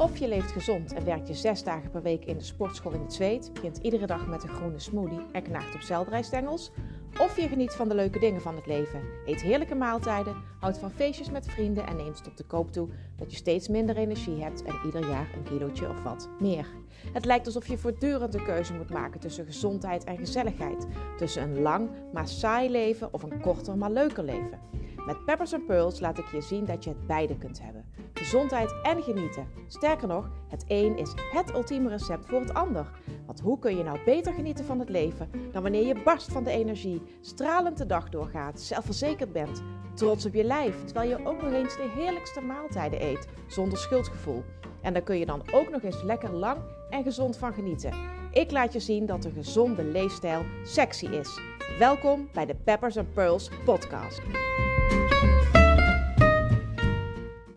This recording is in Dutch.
Of je leeft gezond en werkt je zes dagen per week in de sportschool in het zweet, begint iedere dag met een groene smoothie en knaagt op zeldrijstengels. Of je geniet van de leuke dingen van het leven, eet heerlijke maaltijden, houdt van feestjes met vrienden en neemt tot de koop toe dat je steeds minder energie hebt en ieder jaar een kilootje of wat meer. Het lijkt alsof je voortdurend de keuze moet maken tussen gezondheid en gezelligheid, tussen een lang maar saai leven of een korter maar leuker leven. Met Peppers and Pearls laat ik je zien dat je het beide kunt hebben. Gezondheid en genieten. Sterker nog, het een is het ultieme recept voor het ander. Want hoe kun je nou beter genieten van het leven dan wanneer je barst van de energie, stralend de dag doorgaat, zelfverzekerd bent, trots op je lijf, terwijl je ook nog eens de heerlijkste maaltijden eet, zonder schuldgevoel. En daar kun je dan ook nog eens lekker lang en gezond van genieten. Ik laat je zien dat een gezonde leefstijl sexy is. Welkom bij de Peppers and Pearls podcast.